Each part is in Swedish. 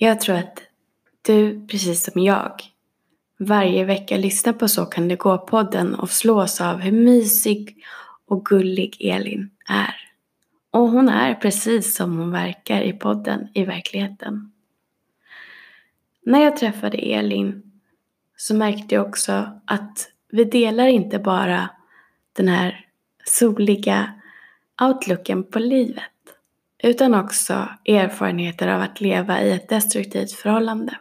Jag tror att du, precis som jag, varje vecka lyssnar på Så kan det gå-podden och slås av hur mysig och gullig Elin är. Och hon är precis som hon verkar i podden i verkligheten. När jag träffade Elin så märkte jag också att vi delar inte bara den här soliga outlooken på livet utan också erfarenheter av att leva i ett destruktivt förhållande.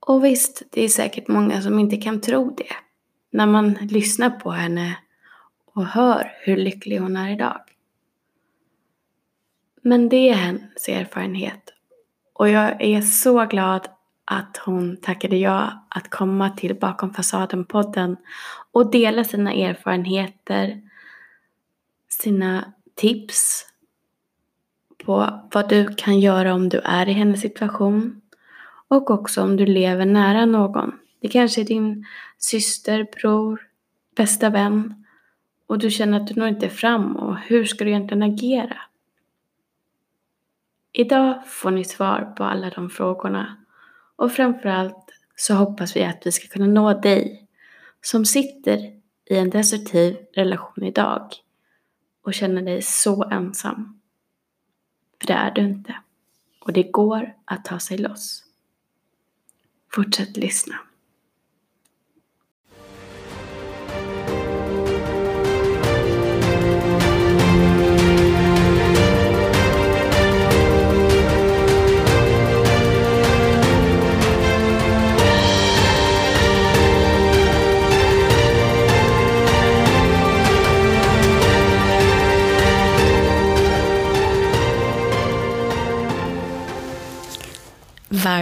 Och visst, det är säkert många som inte kan tro det när man lyssnar på henne och hör hur lycklig hon är idag. Men det är hennes erfarenhet och jag är så glad att hon tackade ja att komma till Bakom fasaden-podden och dela sina erfarenheter, sina tips på vad du kan göra om du är i hennes situation och också om du lever nära någon. Det kanske är din syster, bror, bästa vän och du känner att du når inte fram och hur ska du egentligen agera? Idag får ni svar på alla de frågorna och framförallt så hoppas vi att vi ska kunna nå dig som sitter i en destruktiv relation idag och känner dig så ensam. För det är du inte. Och det går att ta sig loss. Fortsätt lyssna.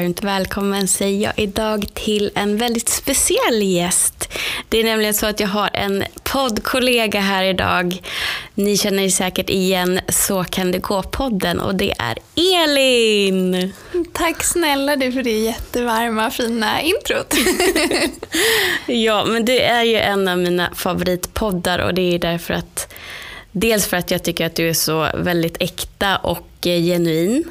Varmt välkommen säger jag idag till en väldigt speciell gäst. Det är nämligen så att jag har en poddkollega här idag. Ni känner säkert igen Så kan det gå-podden och det är Elin. Tack snälla du för det jättevarma fina introt. ja, men det är ju en av mina favoritpoddar och det är därför att Dels för att jag tycker att du är så väldigt äkta och genuin.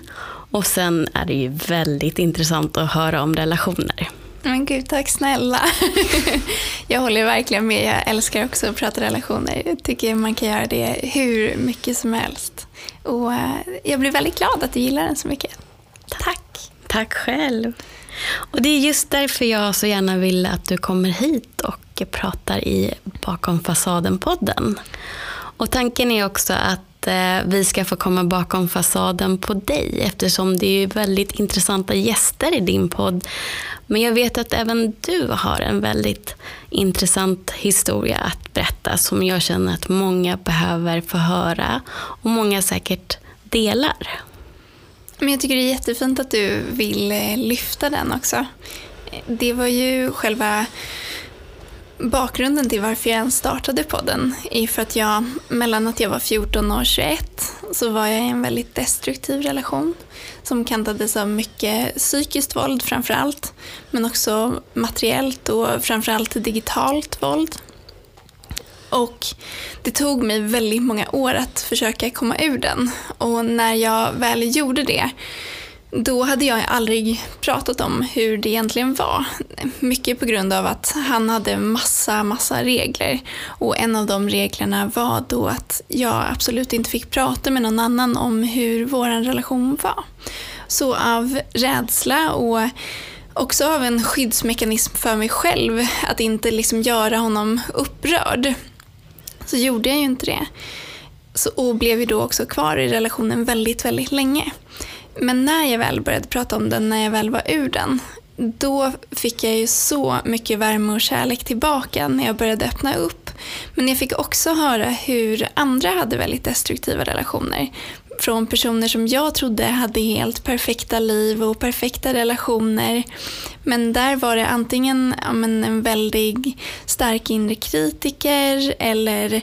Och sen är det ju väldigt intressant att höra om relationer. Men gud, tack snälla. jag håller verkligen med. Jag älskar också att prata relationer. Jag tycker man kan göra det hur mycket som helst. Och eh, jag blir väldigt glad att du gillar den så mycket. Tack. Tack själv. Och det är just därför jag så gärna vill att du kommer hit och pratar i Bakom fasaden-podden. Och tanken är också att eh, vi ska få komma bakom fasaden på dig eftersom det är väldigt intressanta gäster i din podd. Men jag vet att även du har en väldigt intressant historia att berätta som jag känner att många behöver få höra och många säkert delar. Men jag tycker det är jättefint att du vill eh, lyfta den också. Det var ju själva Bakgrunden till varför jag ens startade podden är för att jag, mellan att jag var 14 och 21, så var jag i en väldigt destruktiv relation som kantades av mycket psykiskt våld framför allt, men också materiellt och framförallt digitalt våld. Och det tog mig väldigt många år att försöka komma ur den och när jag väl gjorde det då hade jag aldrig pratat om hur det egentligen var. Mycket på grund av att han hade massa, massa regler. Och en av de reglerna var då att jag absolut inte fick prata med någon annan om hur vår relation var. Så av rädsla och också av en skyddsmekanism för mig själv, att inte liksom göra honom upprörd, så gjorde jag ju inte det. Så, och blev ju då också kvar i relationen väldigt, väldigt länge. Men när jag väl började prata om den, när jag väl var ur den, då fick jag ju så mycket värme och kärlek tillbaka när jag började öppna upp. Men jag fick också höra hur andra hade väldigt destruktiva relationer. Från personer som jag trodde hade helt perfekta liv och perfekta relationer. Men där var det antingen ja, men en väldigt stark inre kritiker eller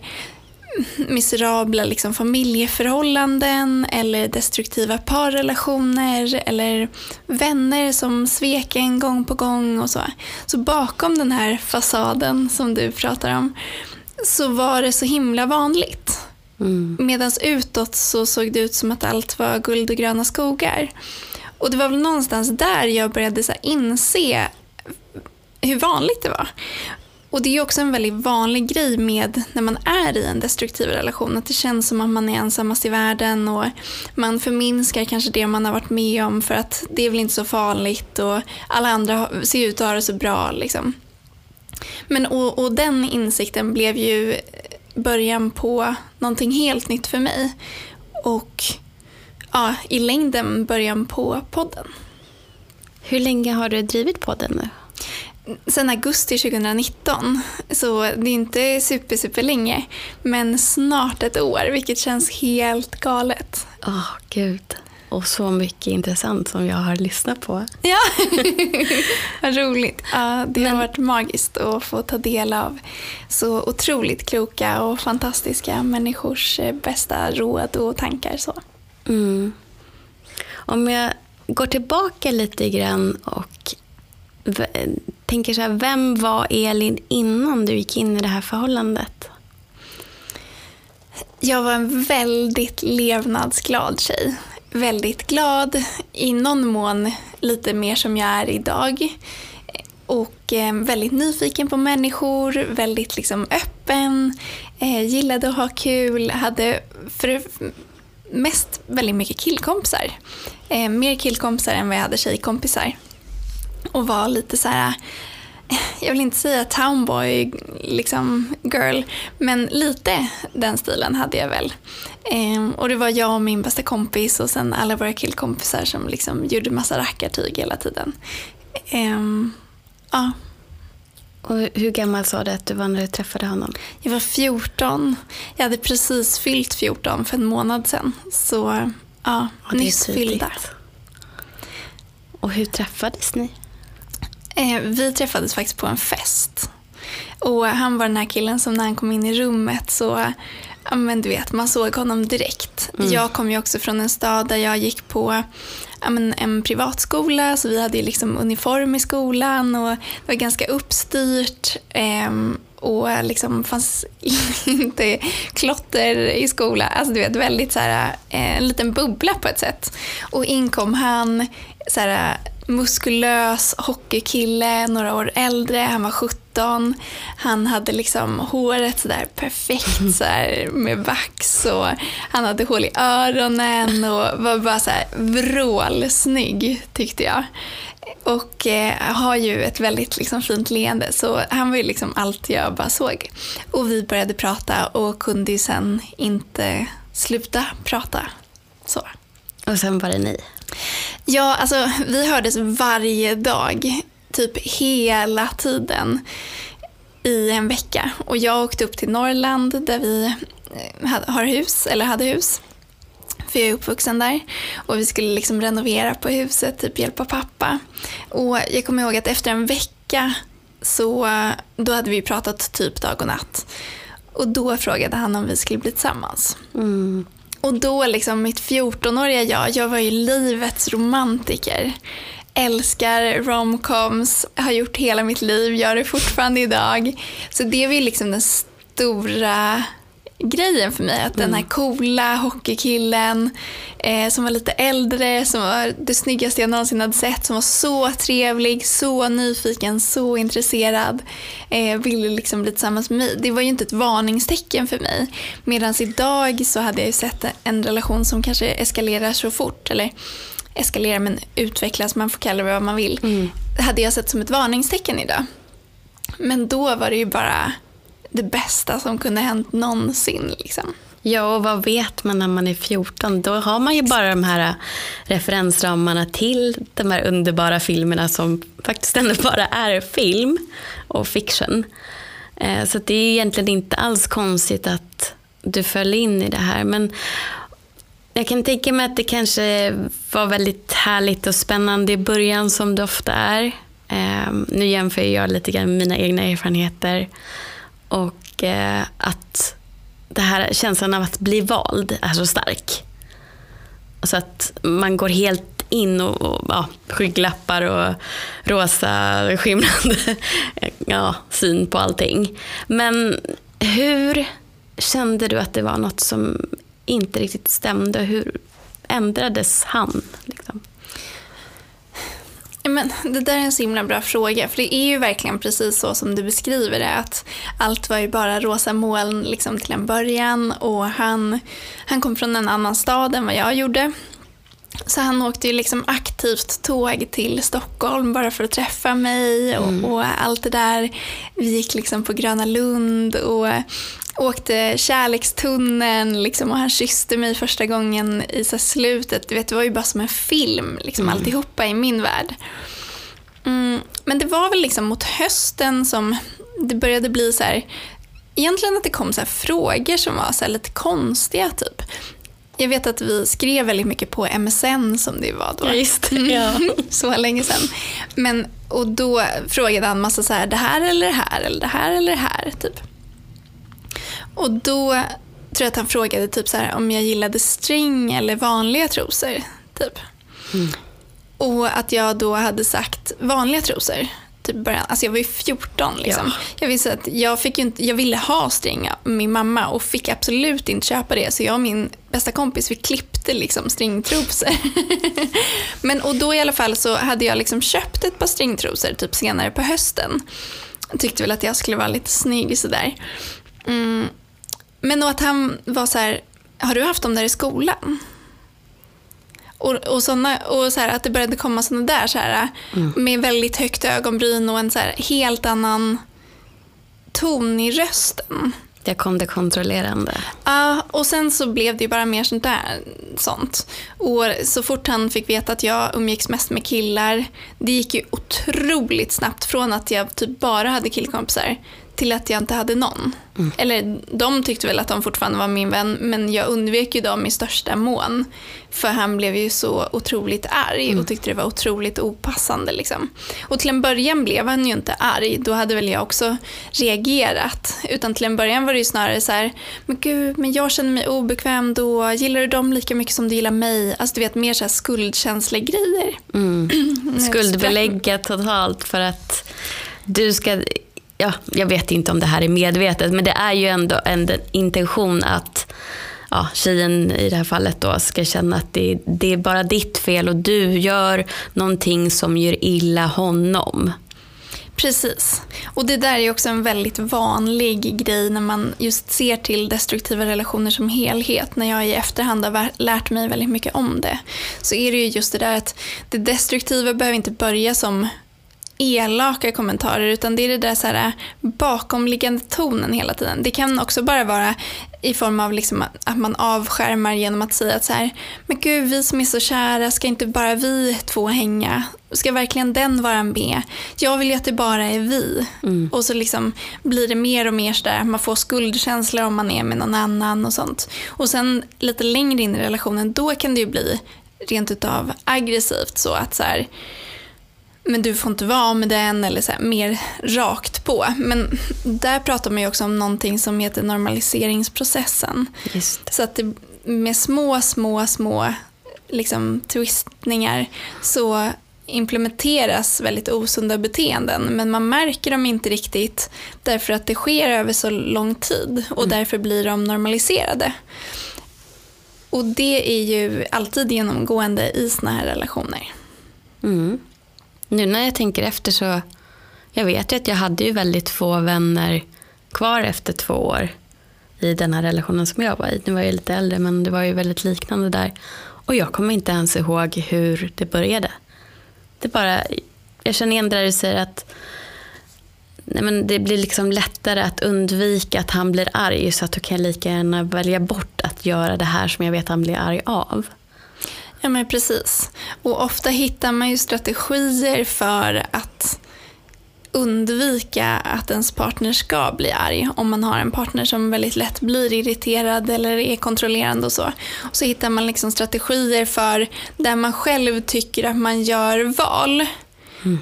miserabla liksom, familjeförhållanden eller destruktiva parrelationer eller vänner som svek en gång på gång och så. Så bakom den här fasaden som du pratar om så var det så himla vanligt. Mm. Medan utåt så såg det ut som att allt var guld och gröna skogar. Och det var väl någonstans där jag började så inse hur vanligt det var. Och det är också en väldigt vanlig grej med när man är i en destruktiv relation. Att det känns som att man är ensammast i världen och man förminskar kanske det man har varit med om för att det är väl inte så farligt och alla andra ser ut att ha det så bra. Liksom. Men och, och den insikten blev ju början på någonting helt nytt för mig. Och ja, i längden början på podden. Hur länge har du drivit podden nu? Sen augusti 2019, så det är inte super, super länge. Men snart ett år, vilket känns helt galet. Åh, oh, gud. Och så mycket intressant som jag har lyssnat på. Ja, vad roligt. Ja, det har varit magiskt att få ta del av så otroligt kloka och fantastiska människors eh, bästa råd och tankar. Så. Mm. Om jag går tillbaka lite grann och tänker så här, vem var Elin innan du gick in i det här förhållandet? Jag var en väldigt levnadsglad tjej. Väldigt glad, i någon mån lite mer som jag är idag. Och eh, väldigt nyfiken på människor, väldigt liksom öppen, eh, gillade att ha kul, hade för mest väldigt mycket killkompisar. Eh, mer killkompisar än vad jag hade tjejkompisar och var lite så här jag vill inte säga townboy liksom girl, men lite den stilen hade jag väl. Ehm, och det var jag och min bästa kompis och sen alla våra killkompisar som liksom gjorde massa rackartyg hela tiden. Ehm, ja. Och hur gammal sa du att du var när du träffade honom? Jag var 14. Jag hade precis fyllt 14 för en månad sedan. Så ja, ja nyss fyllda. Och hur träffades ni? Eh, vi träffades faktiskt på en fest. Och han var den här killen som när han kom in i rummet så, ja men du vet, man såg honom direkt. Mm. Jag kom ju också från en stad där jag gick på ja, men en privatskola så vi hade ju liksom uniform i skolan och det var ganska uppstyrt. Eh, och liksom fanns inte klotter i skolan. Alltså du vet, väldigt så här, eh, en liten bubbla på ett sätt. Och in kom han, så här, muskulös hockeykille, några år äldre, han var 17. Han hade liksom håret sådär perfekt så med vax och han hade hål i öronen och var bara så här vrålsnygg tyckte jag. Och eh, har ju ett väldigt liksom, fint leende så han var ju liksom allt jag bara såg. Och vi började prata och kunde ju sen inte sluta prata. Så. Och sen var det ni? Ja, alltså vi hördes varje dag, typ hela tiden i en vecka. Och jag åkte upp till Norrland där vi eh, har hus, eller hade hus. För jag är uppvuxen där. Och vi skulle liksom renovera på huset, typ hjälpa pappa. Och jag kommer ihåg att efter en vecka så då hade vi pratat typ dag och natt. Och då frågade han om vi skulle bli tillsammans. Mm. Och då liksom mitt 14-åriga jag, jag var ju livets romantiker. Älskar romcoms, har gjort hela mitt liv, gör det fortfarande idag. Så det var ju liksom den stora grejen för mig. Att den här mm. coola hockeykillen eh, som var lite äldre, som var det snyggaste jag någonsin hade sett, som var så trevlig, så nyfiken, så intresserad, eh, ville liksom bli tillsammans med mig. Det var ju inte ett varningstecken för mig. Medan idag så hade jag ju sett en relation som kanske eskalerar så fort, eller eskalerar men utvecklas, man får kalla det vad man vill. Mm. hade jag sett som ett varningstecken idag. Men då var det ju bara det bästa som kunde hänt någonsin. Liksom. Ja, och vad vet man när man är 14? Då har man ju bara de här äh, referensramarna till de här underbara filmerna som faktiskt ändå bara är film och fiction. Eh, så det är egentligen inte alls konstigt att du föll in i det här. Men jag kan tänka mig att det kanske var väldigt härligt och spännande i början som det ofta är. Eh, nu jämför jag lite grann med mina egna erfarenheter. Och eh, att det här känslan av att bli vald är så stark. Så att man går helt in och, och ja, skygglappar och rosa skimrande ja, syn på allting. Men hur kände du att det var något som inte riktigt stämde? Hur ändrades han? Liksom? Men det där är en så himla bra fråga. För det är ju verkligen precis så som du beskriver det. Att allt var ju bara rosa moln liksom till en början. Och han, han kom från en annan stad än vad jag gjorde. Så han åkte ju liksom aktivt tåg till Stockholm bara för att träffa mig och, mm. och allt det där. Vi gick liksom på Gröna Lund och åkte kärlekstunneln liksom, och han kysste mig första gången i så slutet. Du vet, det var ju bara som en film, liksom, mm. alltihopa i min värld. Mm, men det var väl liksom mot hösten som det började bli så här, egentligen att det kom så frågor som var så lite konstiga. typ. Jag vet att vi skrev väldigt mycket på MSN som det var då. Just det, ja. så länge sedan. Men, och då frågade han massa så här, det här eller det här eller det här eller det här. Typ. Och då tror jag att han frågade typ så här, om jag gillade string eller vanliga trosor. Typ. Mm. Och att jag då hade sagt vanliga trosor. Typ början, alltså jag var ju 14 liksom. Ja. Jag, visste att jag, fick inte, jag ville ha string av min mamma och fick absolut inte köpa det. Så jag och min bästa kompis vi klippte liksom stringtrosor. Men, och då i alla fall så hade jag liksom köpt ett par stringtrosor typ senare på hösten. Jag tyckte väl att jag skulle vara lite snygg sådär. Mm. Men att han var så här, har du haft dem där i skolan? Och, och, såna, och så här, att det började komma sådana där så här, mm. med väldigt högt ögonbryn och en så här, helt annan ton i rösten. Där kom det kontrollerande. Ja, uh, och sen så blev det ju bara mer sånt där. Sånt. Och så fort han fick veta att jag umgicks mest med killar, det gick ju otroligt snabbt från att jag typ bara hade killkompisar till att jag inte hade någon. Mm. Eller de tyckte väl att de fortfarande var min vän men jag undvek ju dem i största mån. För han blev ju så otroligt arg mm. och tyckte det var otroligt opassande. Liksom. Och till en början blev han ju inte arg, då hade väl jag också reagerat. Utan till en början var det ju snarare så här, men gud, men jag känner mig obekväm då, gillar du dem lika mycket som du gillar mig? Alltså du vet mer så här skuldkänslegrejer. Mm. Skuldbelägga totalt för att du ska ja, jag vet inte om det här är medvetet, men det är ju ändå en intention att ja, tjejen i det här fallet då ska känna att det, det är bara ditt fel och du gör någonting som gör illa honom. Precis. Och det där är också en väldigt vanlig grej när man just ser till destruktiva relationer som helhet. När jag i efterhand har lärt mig väldigt mycket om det. Så är det ju just det där att det destruktiva behöver inte börja som elaka kommentarer utan det är det där så här bakomliggande tonen hela tiden. Det kan också bara vara i form av liksom att man avskärmar genom att säga att så här, men gud vi som är så kära, ska inte bara vi två hänga? Ska verkligen den vara med? Jag vill ju att det bara är vi. Mm. Och så liksom blir det mer och mer sådär, man får skuldkänslor om man är med någon annan och sånt. Och sen lite längre in i relationen, då kan det ju bli rent utav aggressivt så att så här, men du får inte vara med den eller så här, mer rakt på. Men där pratar man ju också om någonting som heter normaliseringsprocessen. Så att det, med små, små, små liksom, twistningar så implementeras väldigt osunda beteenden men man märker dem inte riktigt därför att det sker över så lång tid och mm. därför blir de normaliserade. Och det är ju alltid genomgående i såna här relationer. Mm. Nu när jag tänker efter så, jag vet ju att jag hade ju väldigt få vänner kvar efter två år i den här relationen som jag var i. Nu var jag lite äldre men det var ju väldigt liknande där. Och jag kommer inte ens ihåg hur det började. Det bara, jag känner igen det där du säger att nej men det blir liksom lättare att undvika att han blir arg så att du kan lika gärna välja bort att göra det här som jag vet att han blir arg av. Ja men precis. Och ofta hittar man ju strategier för att undvika att ens partner ska bli arg. Om man har en partner som väldigt lätt blir irriterad eller är kontrollerande och så. Och så hittar man liksom strategier för där man själv tycker att man gör val. Mm.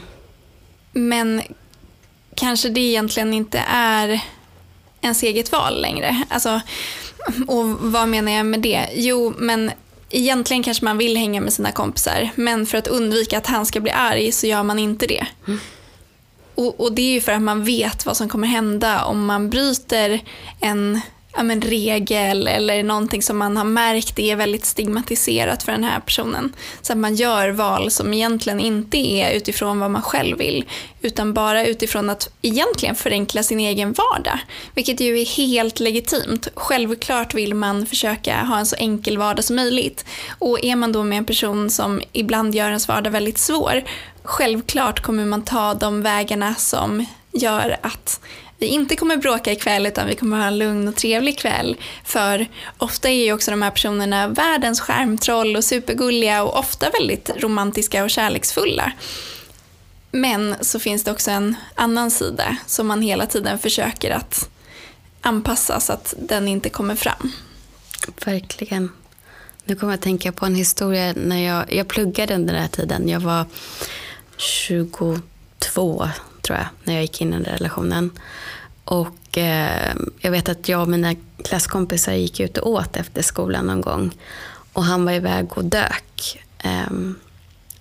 Men kanske det egentligen inte är ens eget val längre. Alltså, och vad menar jag med det? Jo, men egentligen kanske man vill hänga med sina kompisar men för att undvika att han ska bli arg så gör man inte det. Mm. Och, och, det är ju för att man vet vad som kommer hända om man bryter en ja, men regel eller någonting som man har märkt är väldigt stigmatiserat för den här personen. Så att man gör val som egentligen inte är utifrån vad man själv vill utan bara utifrån att egentligen förenkla sin egen vardag. Vilket ju är helt legitimt. Självklart vill man försöka ha en så enkel vardag som möjligt. Och är man då med en person som ibland gör ens vardag väldigt svår, självklart kommer man ta de vägarna som gör att vi inte kommer bråka ikväll utan vi kommer ha en lugn och trevlig kväll. För ofta är ju också de här personerna världens skärmtroll och supergulliga och ofta väldigt romantiska och kärleksfulla. Men så finns det också en annan sida som man hela tiden försöker att anpassa så att den inte kommer fram. Verkligen. Nu kommer jag att tänka på en historia när jag, jag pluggade under den här tiden. Jag var 22 tror jag när jag gick in i den relationen. Och eh, jag vet att jag och mina klasskompisar gick ut och åt efter skolan någon gång. Och han var iväg och dök. Um,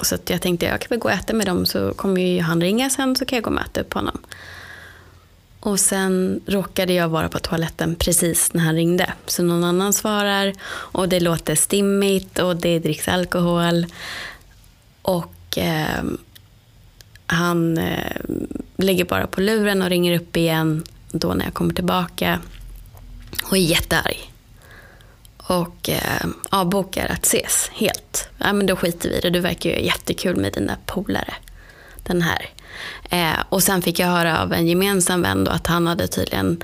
så jag tänkte jag kan väl gå och äta med dem så kommer ju han ringa sen så kan jag gå och möta upp honom. Och sen råkade jag vara på toaletten precis när han ringde. Så någon annan svarar och det låter stimmigt och det dricks alkohol. Och eh, han eh, lägger bara på luren och ringer upp igen då när jag kommer tillbaka och är jättearg. Och eh, avbokar att ses helt. Ja, men då skiter vi i det. Du verkar ju jättekul med dina polare. Den här. Eh, och sen fick jag höra av en gemensam vän då att han hade tydligen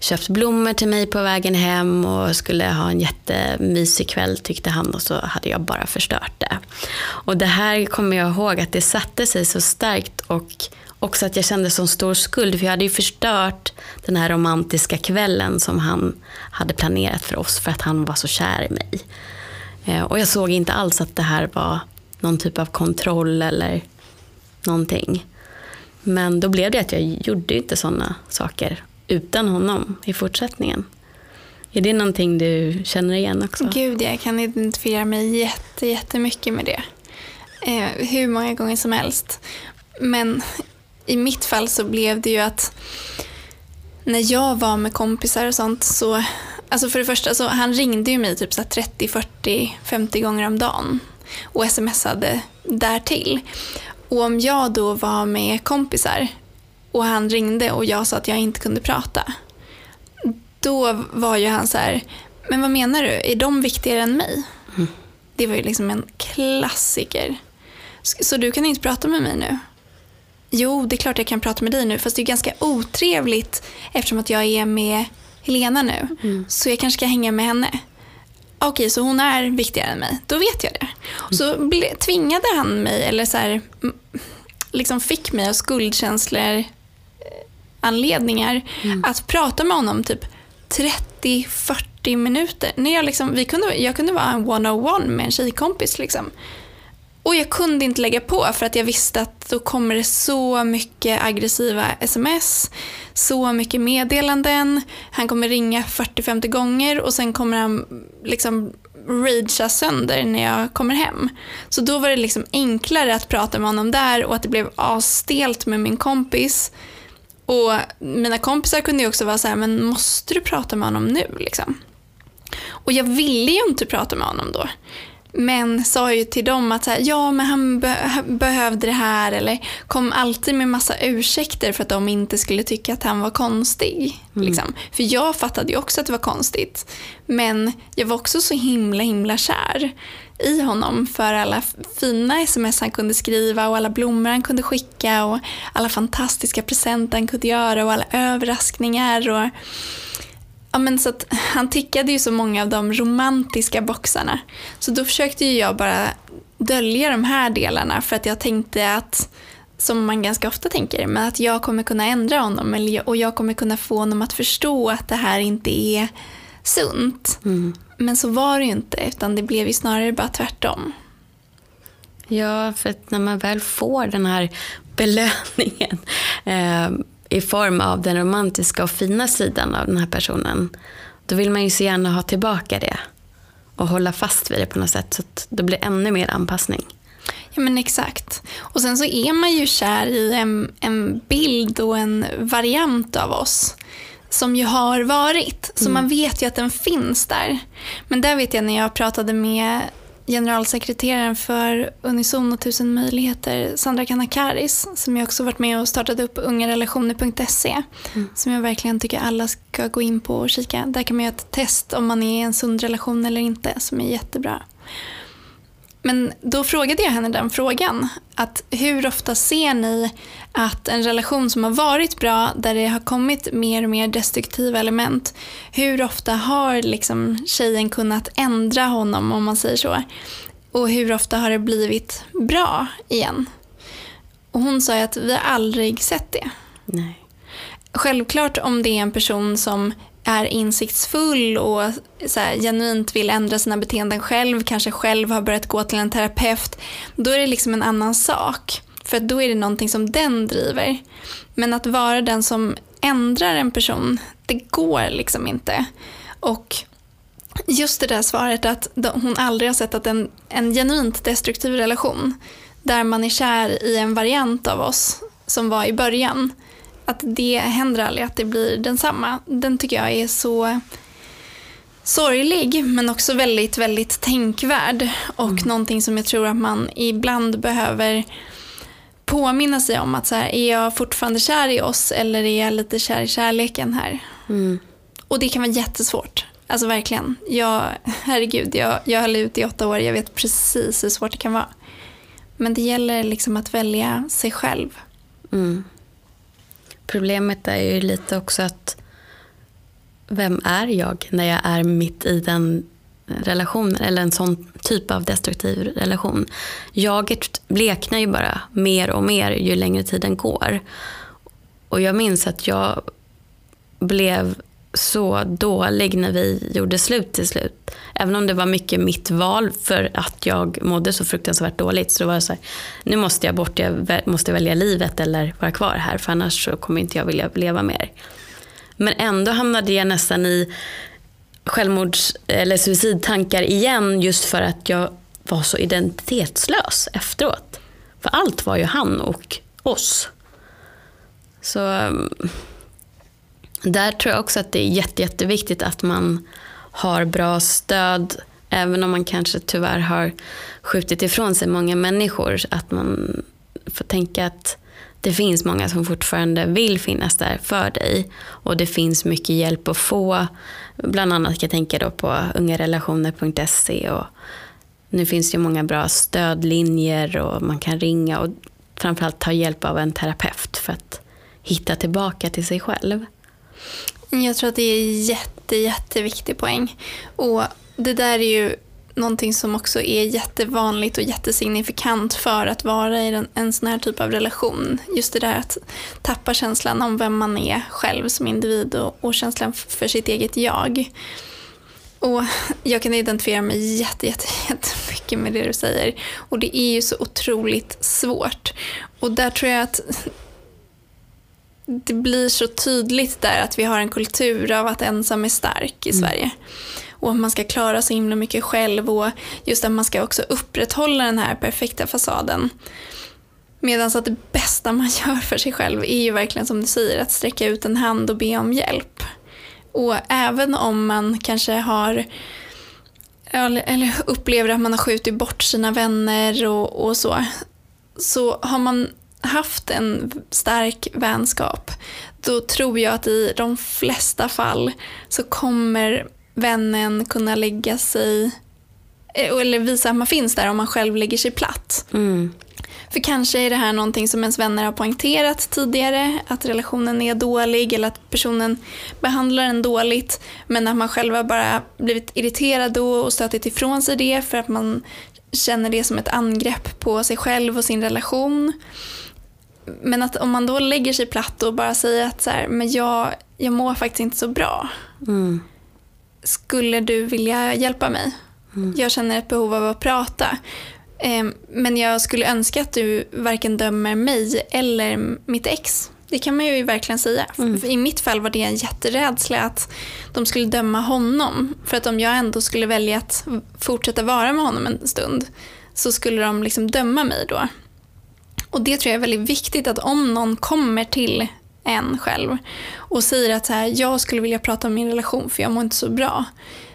köpt blommor till mig på vägen hem och skulle ha en jättemysig kväll tyckte han och så hade jag bara förstört det. Och det här kommer jag ihåg att det satte sig så starkt och också att jag kände så stor skuld för jag hade ju förstört den här romantiska kvällen som han hade planerat för oss för att han var så kär i mig. Eh, och jag såg inte alls att det här var någon typ av kontroll eller någonting. Men då blev det att jag gjorde inte sådana saker utan honom i fortsättningen. Är det någonting du känner igen också? Gud, jag kan identifiera mig jätte, jättemycket med det. Eh, hur många gånger som helst. Men i mitt fall så blev det ju att när jag var med kompisar och sånt så, alltså för det första så han ringde ju mig typ så 30, 40, 50 gånger om dagen och smsade därtill. Och om jag då var med kompisar och han ringde och jag sa att jag inte kunde prata. Då var ju han så här, men vad menar du? Är de viktigare än mig? Mm. Det var ju liksom en klassiker. Så du kan inte prata med mig nu? Jo, det är klart jag kan prata med dig nu, fast det är ganska otrevligt eftersom att jag är med Helena nu. Mm. Så jag kanske ska hänga med henne. Okej, så hon är viktigare än mig. Då vet jag det. Så ble, tvingade han mig, eller så här, liksom fick mig av skuldkänslor anledningar mm. att prata med honom typ 30-40 minuter. När jag, liksom, vi kunde, jag kunde vara en one-on-one med en tjejkompis. Liksom. Och jag kunde inte lägga på för att jag visste att då kommer det så mycket aggressiva sms, så mycket meddelanden. Han kommer ringa 40-50 gånger och sen kommer han liksom ragea sönder när jag kommer hem. Så då var det liksom enklare att prata med honom där och att det blev asstelt med min kompis. Och mina kompisar kunde ju också vara så här, men måste du prata med honom nu liksom? Och jag ville ju inte prata med honom då. Men sa ju till dem att så här, ja men han be behövde det här eller kom alltid med massa ursäkter för att de inte skulle tycka att han var konstig. Mm. Liksom. För jag fattade ju också att det var konstigt. Men jag var också så himla himla kär i honom för alla fina sms han kunde skriva och alla blommor han kunde skicka och alla fantastiska presenter han kunde göra och alla överraskningar. Och, ja, men så att, han tickade ju så många av de romantiska boxarna. Så då försökte jag bara dölja de här delarna för att jag tänkte att som man ganska ofta tänker, men att jag kommer kunna ändra honom och jag kommer kunna få honom att förstå att det här inte är sunt. Mm. Men så var det ju inte, utan det blev ju snarare bara tvärtom. Ja, för att när man väl får den här belöningen eh, i form av den romantiska och fina sidan av den här personen, då vill man ju så gärna ha tillbaka det och hålla fast vid det på något sätt så att det blir ännu mer anpassning. Ja men exakt. Och sen så är man ju kär i en, en bild och en variant av oss som ju har varit. Så mm. man vet ju att den finns där. Men där vet jag när jag pratade med generalsekreteraren för Unison och tusen möjligheter, Sandra Kanakaris, som jag också varit med och startat upp ungarelationer.se, mm. som jag verkligen tycker alla ska gå in på och kika. Där kan man göra ett test om man är i en sund relation eller inte, som är jättebra. Men då frågade jag henne den frågan. Att hur ofta ser ni att en relation som har varit bra, där det har kommit mer och mer destruktiva element, hur ofta har liksom tjejen kunnat ändra honom om man säger så? Och hur ofta har det blivit bra igen? Och hon sa att vi har aldrig sett det. Nej. Självklart om det är en person som är insiktsfull och så här, genuint vill ändra sina beteenden själv, kanske själv har börjat gå till en terapeut, då är det liksom en annan sak. För då är det någonting som den driver. Men att vara den som ändrar en person, det går liksom inte. Och just det där svaret att hon aldrig har sett att en, en genuint destruktiv relation, där man är kär i en variant av oss som var i början, att det händer aldrig att det blir densamma. Den tycker jag är så sorglig men också väldigt, väldigt tänkvärd och mm. någonting som jag tror att man ibland behöver påminna sig om att så här, är jag fortfarande kär i oss eller är jag lite kär i kärleken här? Mm. Och det kan vara jättesvårt. Alltså verkligen. Jag, herregud, jag, jag höll ut i åtta år. Jag vet precis hur svårt det kan vara. Men det gäller liksom att välja sig själv. Mm. Problemet är ju lite också att vem är jag när jag är mitt i den relationen eller en sån typ av destruktiv relation. Jaget bleknar ju bara mer och mer ju längre tiden går. Och jag minns att jag blev så dålig när vi gjorde slut till slut. Även om det var mycket mitt val för att jag mådde så fruktansvärt dåligt. Så då var så här, nu måste jag bort, jag måste välja livet eller vara kvar här för annars så kommer inte jag vilja leva mer. Men ändå hamnade jag nästan i självmords eller suicidtankar igen just för att jag var så identitetslös efteråt. För allt var ju han och oss. Så mm där tror jag också att det är jätte, jätteviktigt att man har bra stöd även om man kanske tyvärr har skjutit ifrån sig många människor. Att man får tänka att det finns många som fortfarande vill finnas där för dig. Och det finns mycket hjälp att få. Bland annat kan jag tänka då på ungarelationer.se. Och nu finns det många bra stödlinjer och man kan ringa och framförallt ta hjälp av en terapeut för att hitta tillbaka till sig själv. Jag tror att det är jätte, jätteviktig poäng. Och det där är ju någonting som också är jättevanligt och jättesignifikant för att vara i en, en sån här typ av relation. Just det där att tappa känslan om vem man är själv som individ och, och känslan för sitt eget jag. Och jag kan identifiera mig jätte, jätte, jättemycket med det du säger. Och det är ju så otroligt svårt. Och där tror jag att det blir så tydligt där att vi har en kultur av att ensam är stark i mm. Sverige. Och att man ska klara så himla mycket själv och just att man ska också upprätthålla den här perfekta fasaden. Medan att det bästa man gör för sig själv är ju verkligen som du säger att sträcka ut en hand och be om hjälp. Och även om man kanske har eller upplever att man har skjutit bort sina vänner och, och så, så har man haft en stark vänskap, då tror jag att i de flesta fall så kommer vännen kunna lägga sig, eh, eller visa att man finns där om man själv lägger sig platt. Mm. För kanske är det här någonting som ens vänner har poängterat tidigare, att relationen är dålig eller att personen behandlar en dåligt, men att man själv har bara blivit irriterad då och stötit ifrån sig det för att man känner det som ett angrepp på sig själv och sin relation. Men att om man då lägger sig platt och bara säger att så här, men jag, jag mår faktiskt inte så bra. Mm. Skulle du vilja hjälpa mig? Mm. Jag känner ett behov av att prata. Eh, men jag skulle önska att du varken dömer mig eller mitt ex. Det kan man ju verkligen säga. Mm. I mitt fall var det en jätterädsla att de skulle döma honom. För att om jag ändå skulle välja att fortsätta vara med honom en stund så skulle de liksom döma mig då. Och det tror jag är väldigt viktigt att om någon kommer till en själv och säger att så här, jag skulle vilja prata om min relation för jag mår inte så bra.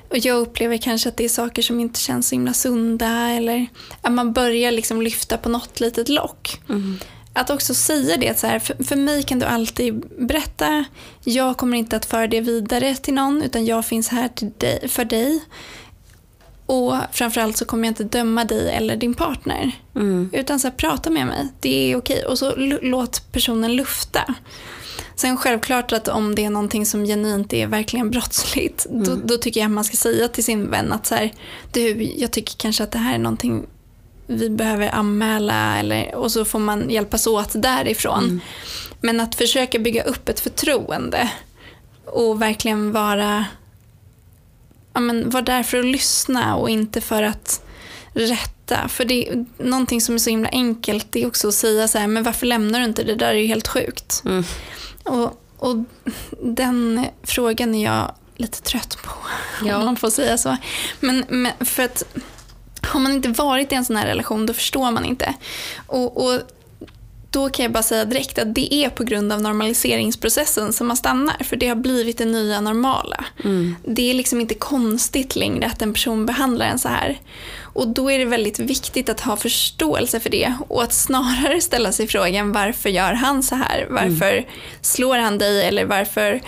Och jag upplever kanske att det är saker som inte känns så himla sunda eller att man börjar liksom lyfta på något litet lock. Mm. Att också säga det, så här, för, för mig kan du alltid berätta, jag kommer inte att föra det vidare till någon utan jag finns här dig, för dig. Och framförallt så kommer jag inte döma dig eller din partner. Mm. Utan så här, prata med mig, det är okej. Och så låt personen lufta. Sen självklart att om det är någonting som genuint är verkligen brottsligt, då, då tycker jag att man ska säga till sin vän att så här, du, jag tycker kanske att det här är någonting vi behöver anmäla eller, och så får man hjälpas åt därifrån. Men att försöka bygga upp ett förtroende och verkligen vara, ja, men, vara där för att lyssna och inte för att rätta. För det är någonting som är så himla enkelt det är också att säga så här, men varför lämnar du inte? Det där är ju helt sjukt. Mm. Och, och den frågan är jag lite trött på, Ja. om man får säga så. Men, men för att har man inte varit i en sån här relation då förstår man inte. Och, och då kan jag bara säga direkt att det är på grund av normaliseringsprocessen som man stannar. För det har blivit det nya normala. Mm. Det är liksom inte konstigt längre att en person behandlar en så här. Och då är det väldigt viktigt att ha förståelse för det och att snarare ställa sig frågan varför gör han så här? Varför slår han dig eller varför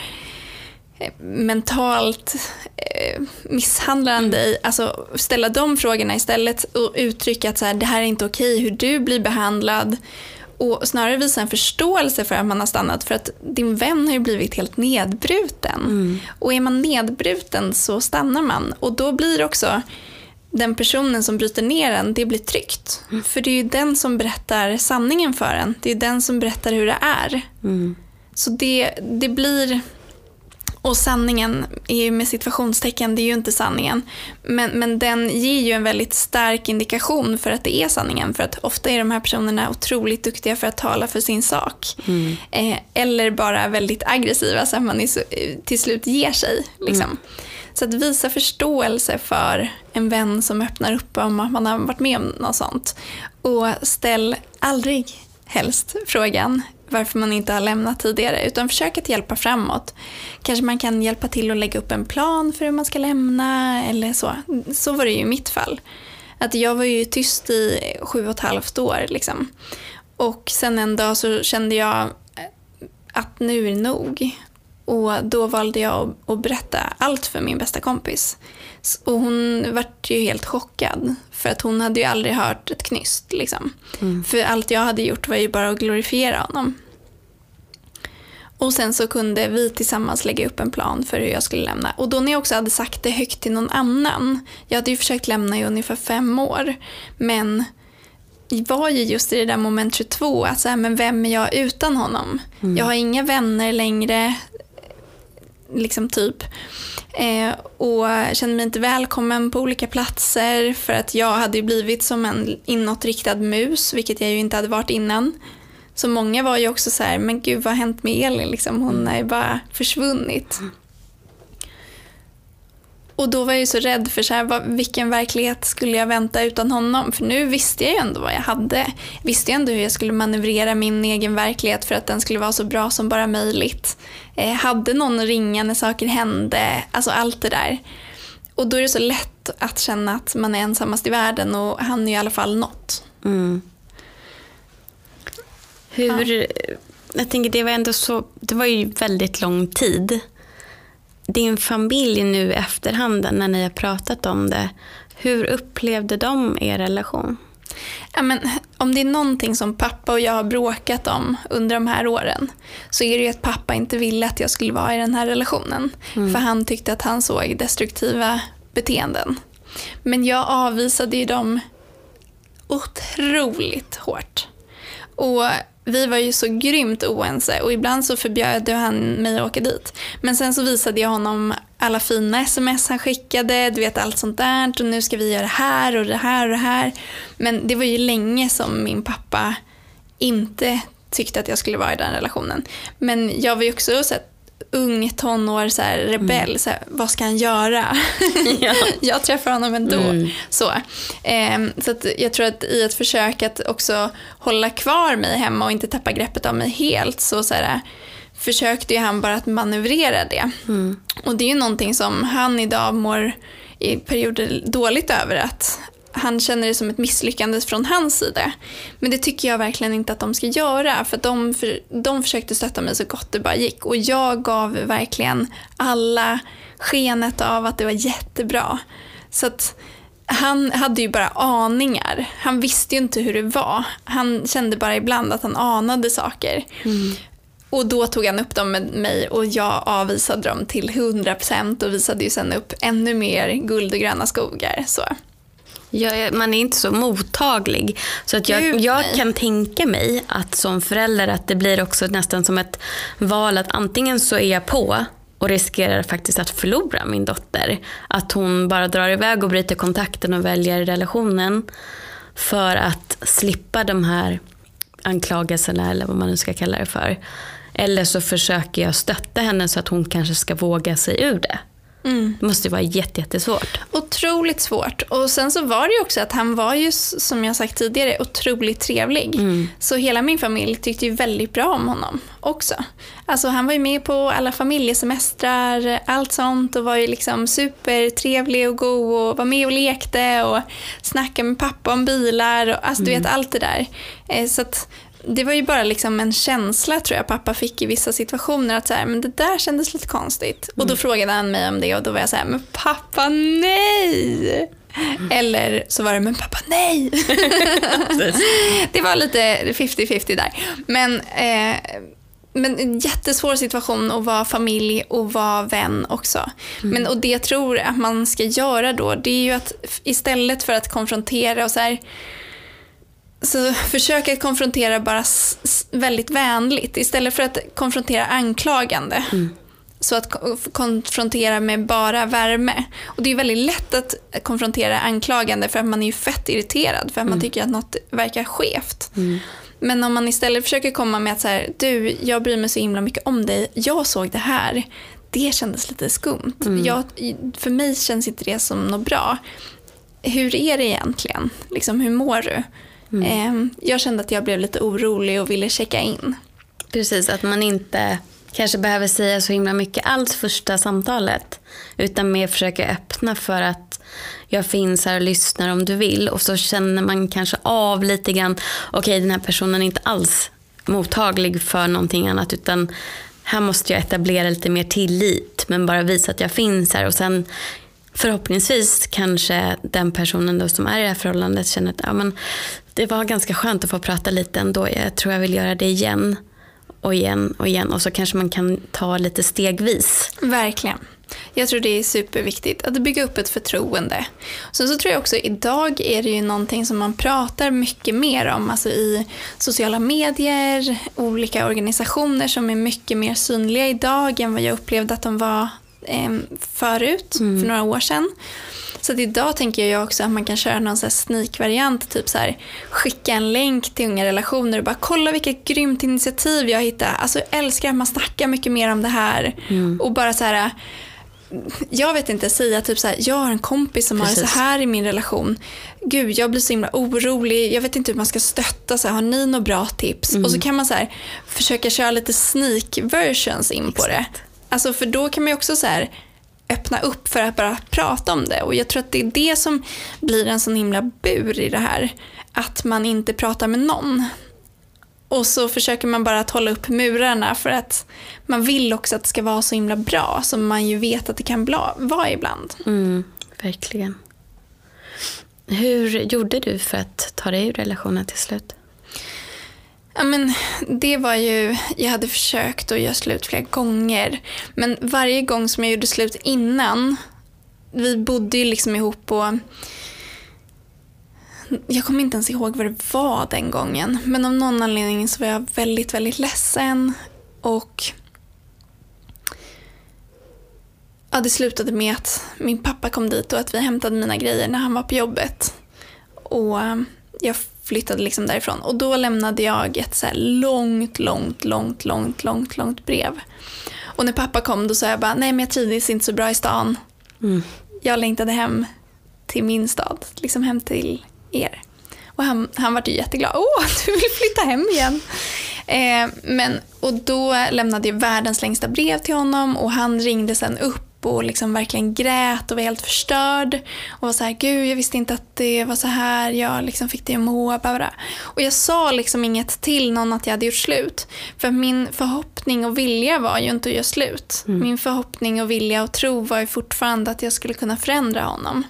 eh, mentalt eh, misshandlar han dig? Alltså ställa de frågorna istället och uttrycka att så här, det här är inte okej hur du blir behandlad. Och snarare visa en förståelse för att man har stannat för att din vän har ju blivit helt nedbruten. Och är man nedbruten så stannar man och då blir också den personen som bryter ner en, det blir tryggt. För det är ju den som berättar sanningen för en. Det är den som berättar hur det är. Mm. Så det, det blir... Och sanningen är ju med situationstecken, det är ju inte sanningen. Men, men den ger ju en väldigt stark indikation för att det är sanningen. För att ofta är de här personerna otroligt duktiga för att tala för sin sak. Mm. Eh, eller bara väldigt aggressiva så att man så, till slut ger sig. Liksom. Så att visa förståelse för en vän som öppnar upp om att man har varit med om något sånt. Och ställ aldrig helst frågan varför man inte har lämnat tidigare utan försök att hjälpa framåt. Kanske man kan hjälpa till att lägga upp en plan för hur man ska lämna eller så. Så var det ju i mitt fall. Att jag var ju tyst i sju och ett halvt år liksom. Och sen en dag så kände jag att nu är det nog. Och då valde jag att- berätta allt för min bästa kompis. Och hon vart ju helt chockad. För att hon hade ju aldrig hört ett knyst. Liksom. För allt jag hade gjort var ju bara att glorifiera honom. Och sen så kunde vi tillsammans lägga upp en plan för hur jag skulle lämna. Och då när jag också hade sagt det högt till någon annan. Jag hade ju försökt lämna i ungefär fem år. Men var ju just i det där moment 22, att så här, men vem är jag utan honom? Jag har inga vänner längre, liksom typ. Eh, och kände mig inte välkommen på olika platser för att jag hade ju blivit som en inåtriktad mus, vilket jag ju inte hade varit innan. Så många var ju också så här, men gud vad har hänt med Elin? Liksom, hon är bara försvunnit. Och då var jag ju så rädd för så här, vad, vilken verklighet skulle jag vänta utan honom? För nu visste jag ju ändå vad jag hade. Visste jag ändå hur jag skulle manövrera min egen verklighet för att den skulle vara så bra som bara möjligt. Eh, hade någon att ringa när saker hände? Alltså allt det där. Och då är det så lätt att känna att man är ensammast i världen och han är i alla fall något. Mm. Hur, Jag tänker det var ändå så, det var ju väldigt lång tid. Din familj nu i efterhand när ni har pratat om det, hur upplevde de er relation? Ja, men, om det är någonting som pappa och jag har bråkat om under de här åren så är det ju att pappa inte ville att jag skulle vara i den här relationen. För han tyckte att han såg destruktiva beteenden. Men jag avvisade ju dem otroligt hårt. Och vi var ju så grymt oense och ibland så förbjöd han mig att åka dit. Men sen så visade jag honom alla fina sms han skickade, du vet allt sånt där och nu ska vi göra det här och det här och det här. Men det var ju länge som min pappa inte tyckte att jag skulle vara i den relationen. Men jag var ju också så ung tonår, så här, rebell, så här, vad ska han göra? Ja. jag träffar honom ändå. Mm. Så, Ehm, så jag tror att i ett försök att också hålla kvar mig hemma och inte tappa greppet av mig helt så, så här, försökte ju han bara att manövrera det. Mm. Och det är ju någonting som han idag mår i perioder dåligt över att han känner det som ett misslyckande från hans sida. Men det tycker jag verkligen inte att de ska göra för de, för, de försökte stötta mig så gott det bara gick och jag gav verkligen alla skenet av att det var jättebra. Så att han hade ju bara aningar. Han visste ju inte hur det var. Han kände bara ibland att han anade saker. Mm. Och då tog han upp dem med mig och jag avvisade dem till 100% och visade ju sen upp ännu mer guld och gröna skogar. Så. Ja, man är inte så mottaglig. Så att jag, jag kan tänka mig att som förälder att det blir också nästan som ett val att antingen så är jag på och riskerar faktiskt att förlora min dotter. Att hon bara drar iväg och bryter kontakten och väljer relationen för att slippa de här anklagelserna eller vad man nu ska kalla det för. Eller så försöker jag stötta henne så att hon kanske ska våga sig ur det. Mm. Det måste ju vara jätte, jättesvårt. Otroligt svårt. Och sen så var det ju också att han var ju, som jag sagt tidigare, otroligt trevlig. Mm. Så hela min familj tyckte ju väldigt bra om honom också. Alltså han var ju med på alla familjesemestrar, allt sånt och var ju liksom supertrevlig och god och var med och lekte och snackade med pappa om bilar och alltså du vet allt det där. Eh, Så att det var ju bara liksom en känsla tror jag pappa fick i vissa situationer att så här, men det där kändes lite konstigt. Och då frågade han mig om det och då var jag så här, men pappa nej! Eller så var det, men pappa nej! det var lite 50-50 där. Men, eh, men en jättesvår situation att vara familj och vara vän också. Men, och det jag tror att man ska göra då, det är ju att istället för att konfrontera och så här, så försök att konfrontera bara väldigt vänligt istället för att konfrontera anklagande. Så att ko- konfrontera med bara värme. Och det är väldigt lätt att konfrontera anklagande för att man är ju fett irriterad för att man tycker att något verkar skevt. Men om man istället försöker komma med att så här, du, jag bryr mig så himla mycket om dig, jag såg det här, det kändes lite skumt. Jag, för mig känns inte det som något bra. Hur är det egentligen? Liksom, hur mår du? Ehm, jag kände att jag blev lite orolig och ville checka in. Precis, att man inte kanske behöver säga så himla mycket alls första samtalet. Utan mer försöka öppna för att jag finns här och lyssnar om du vill. Och så känner man kanske av lite grann, okej den här personen är inte alls mottaglig för någonting annat. Utan här måste jag etablera lite mer tillit. Men bara visa att jag finns här. Och sen förhoppningsvis kanske den personen då som är i det här förhållandet känner att ja, men det var ganska skönt att få prata lite ändå. Jag tror jag vill göra det igen och igen och igen. Och så kanske man kan ta lite stegvis. Verkligen. Jag tror det är superviktigt att bygga upp ett förtroende. Sen så tror jag också idag är det ju någonting som man pratar mycket mer om. Alltså i sociala medier, olika organisationer som är mycket mer synliga idag än vad jag upplevde att de var eh, förut, för några år sedan. Så idag tänker jag också att man kan köra någon sneak-variant, typ så här, skicka en länk till unga relationer och bara kolla vilket grymt initiativ jag hittat. Alltså jag älskar att man snackar mycket mer om det här. Och bara så här, jag vet inte, säga typ så här, jag har en kompis som har det Precis. så här i min relation. Gud, jag blir så himla orolig, jag vet inte hur man ska stötta, så här, har ni några bra tips? Och så kan man så här, försöka köra lite sneak versions in på det. Alltså för då kan man ju också så här, öppna upp för att bara prata om det. Och jag tror att det är det som blir en sån himla bur i det här. Att man inte pratar med någon. Och så försöker man bara att hålla upp murarna för att man vill också att det ska vara så himla bra som man ju vet att det kan bla- vara ibland. Mm, verkligen. Hur gjorde du för att ta dig ur relationen till slut? Ja, men det var ju, jag hade försökt att göra slut flera gånger. Men varje gång som jag gjorde slut innan, vi bodde ju liksom ihop och jag kommer inte ens ihåg vad det var den gången. Men av någon anledning så var jag väldigt, väldigt ledsen. Och ja, det slutade med att min pappa kom dit och att vi hämtade mina grejer när han var på jobbet. Och jag flyttade liksom därifrån. Och då lämnade jag ett så långt, långt, långt, långt, långt, långt brev. Och när pappa kom då sa jag bara, nej men jag trivdes inte så bra i stan. Mm. Jag längtade hem till min stad, liksom hem till er. Och han, han var ju jätteglad. Åh, du vill flytta hem igen. Eh, men, och då lämnade jag världens längsta brev till honom och han ringde sen upp och liksom verkligen grät och var helt förstörd. Och var så här, gud jag visste inte att det var så här jag liksom fick må. Bara. Och jag sa liksom inget till någon att jag hade gjort slut. För min förhoppning och vilja var ju inte att göra slut. Mm. Min förhoppning och vilja och tro var ju fortfarande att jag skulle kunna förändra honom.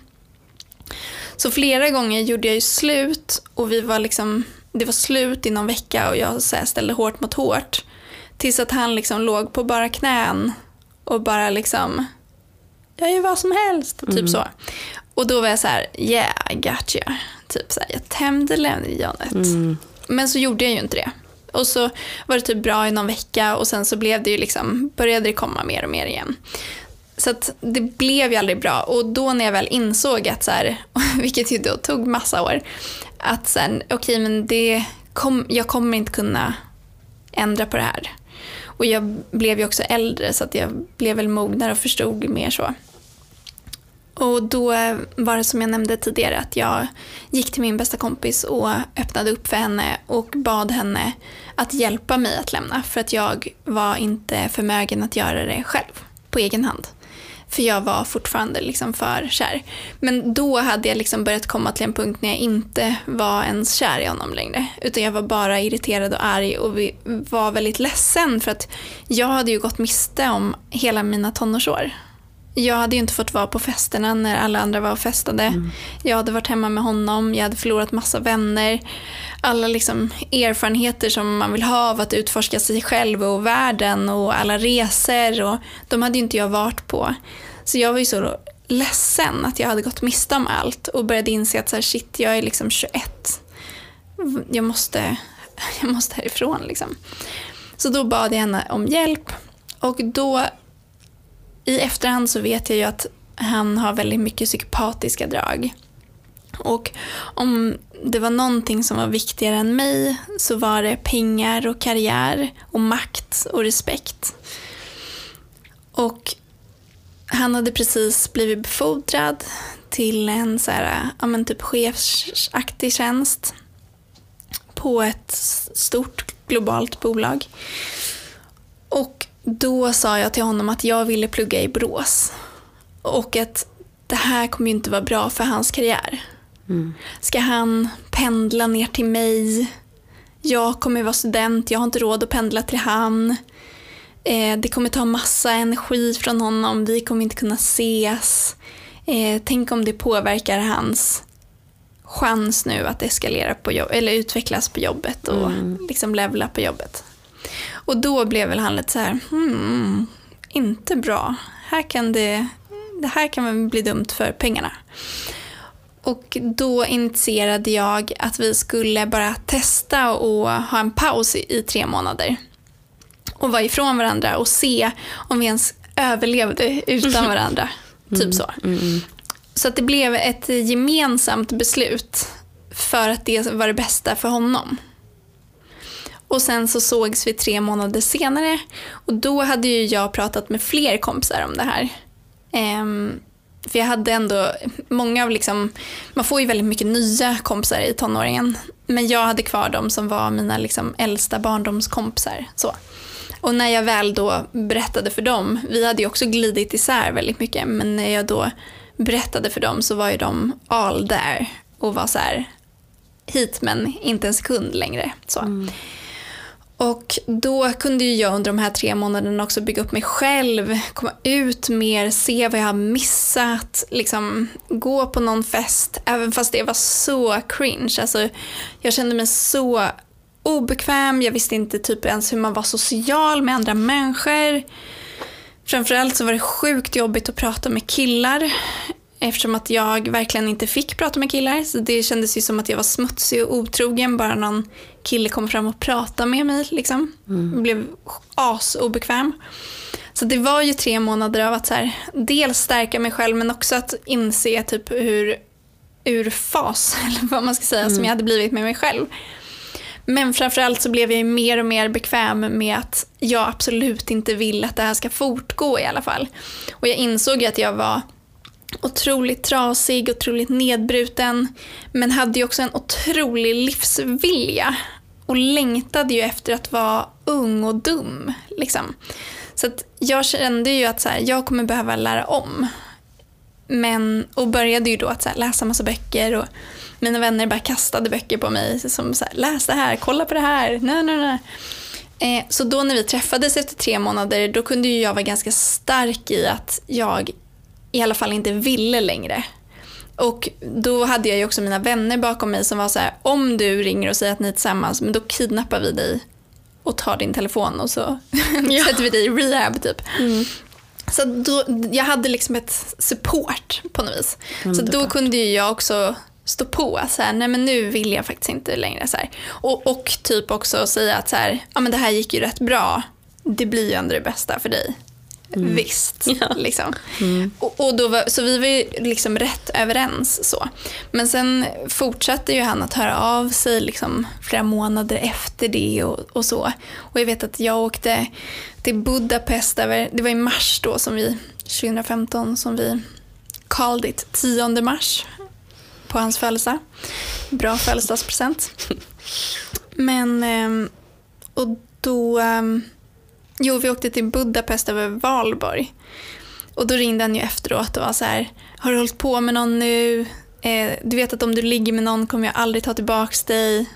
Så flera gånger gjorde jag ju slut och vi var liksom, det var slut i någon vecka och jag så ställde hårt mot hårt. Tills att han liksom låg på bara knän och bara liksom jag gör vad som helst. Typ mm. så. Och då var jag så här, yeah, I got you. Typ så här, jag tämjde lejonet. Mm. Men så gjorde jag ju inte det. Och så var det typ bra i någon vecka och sen så blev det ju liksom, började det komma mer och mer igen. Så det blev ju aldrig bra. Och då när jag väl insåg att så här, vilket ju då tog massa år, att sen, okej okay, men det kom, jag kommer inte kunna ändra på det här. Och jag blev ju också äldre så att jag blev väl mognare och förstod mer så. Och då var det som jag nämnde tidigare att jag gick till min bästa kompis och öppnade upp för henne och bad henne att hjälpa mig att lämna för att jag var inte förmögen att göra det själv på egen hand. För jag var fortfarande liksom för kär. Men då hade jag liksom börjat komma till en punkt när jag inte var ens kär i honom längre. Utan jag var bara irriterad och arg och var väldigt ledsen för att jag hade ju gått miste om hela mina tonårsår. Jag hade ju inte fått vara på festerna när alla andra var och festade. Mm. Jag hade varit hemma med honom, jag hade förlorat massa vänner. Alla liksom erfarenheter som man vill ha av att utforska sig själv och världen och alla resor. Och de hade ju inte jag varit på. Så jag var ju så ledsen att jag hade gått miste om allt och började inse att så här, shit, jag är liksom 21. Jag måste, jag måste härifrån liksom. Så då bad jag henne om hjälp och då i efterhand så vet jag ju att han har väldigt mycket psykopatiska drag. Och om det var någonting som var viktigare än mig så var det pengar och karriär och makt och respekt. Och han hade precis blivit befordrad till en så här, ja, men typ chefsaktig tjänst på ett stort globalt bolag. Och då sa jag till honom att jag ville plugga i Borås. Och att det här kommer ju inte vara bra för hans karriär. Mm. Ska han pendla ner till mig? Jag kommer vara student, jag har inte råd att pendla till han. Eh, det kommer ta massa energi från honom, vi kommer inte kunna ses. Eh, tänk om det påverkar hans chans nu att eskalera på jobb, eller utvecklas på jobbet och mm. liksom levla på jobbet. Och då blev väl han lite så här, hmm, inte bra. Här kan det, det här kan väl bli dumt för pengarna. Och då initierade jag att vi skulle bara testa och ha en paus i, i tre månader. Och vara ifrån varandra och se om vi ens överlevde utan varandra. Mm. Typ så. Mm, mm. Så att det blev ett gemensamt beslut för att det var det bästa för honom. Och sen så sågs vi tre månader senare och då hade ju jag pratat med fler kompisar om det här. Um, för jag hade ändå, många av liksom, man får ju väldigt mycket nya kompisar i tonåringen. Men jag hade kvar dem som var mina liksom äldsta barndomskompisar. Så. Och när jag väl då berättade för dem, vi hade ju också glidit isär väldigt mycket, men när jag då berättade för dem så var ju de all där och var så här, hit men inte en sekund längre. Så. Mm. Och då kunde ju jag under de här tre månaderna också bygga upp mig själv, komma ut mer, se vad jag har missat, liksom gå på någon fest, även fast det var så cringe. Alltså, jag kände mig så obekväm, jag visste inte typ ens hur man var social med andra människor. Framförallt så var det sjukt jobbigt att prata med killar eftersom att jag verkligen inte fick prata med killar. Så det kändes ju som att jag var smutsig och otrogen bara någon kille kom fram och pratade med mig. Liksom. Mm. Jag blev asobekväm. Så det var ju tre månader av att så här, dels stärka mig själv men också att inse typ hur ur fas, eller vad man ska säga, mm. som jag hade blivit med mig själv. Men framförallt så blev jag mer och mer bekväm med att jag absolut inte vill att det här ska fortgå i alla fall. Och jag insåg att jag var otroligt trasig, otroligt nedbruten. Men hade ju också en otrolig livsvilja. och längtade ju efter att vara ung och dum. Liksom. Så att jag kände ju att så här, jag kommer behöva lära om. Men, och började ju då att så här, läsa massa böcker och mina vänner bara kastade böcker på mig som så här, läs det här, kolla på det här, nej, nej, nej. Eh, så då när vi träffades efter tre månader, då kunde ju jag vara ganska stark i att jag i alla fall inte ville längre. Och då hade jag ju också mina vänner bakom mig som var så här, om du ringer och säger att ni är tillsammans, men då kidnappar vi dig och tar din telefon och så ja. sätter vi dig i rehab typ. Mm. Så då, jag hade liksom ett support på något vis. Underbart. Så då kunde ju jag också stå på. Så här, nej men nu vill jag faktiskt inte längre. Så och, och, typ också säga att så här, ja, men det här gick ju rätt bra. Det blir ju ändå det bästa för dig. Mm. Visst. Ja. Liksom. Mm. Och, och, då var, så vi var ju liksom rätt överens. så. Men sen fortsatte ju han att höra av sig liksom flera månader efter det och, och så. Och jag vet att jag åkte till Budapest, över, det var i mars då som vi, 2015 som vi called it 10 mars på hans födelsedag. Bra födelsedagspresent. Men, ehm, och då, ehm, jo vi åkte till Budapest över Valborg. Och då ringde han ju efteråt och var så här, har du hållit på med någon nu? Eh, du vet att om du ligger med någon kommer jag aldrig ta tillbaka dig.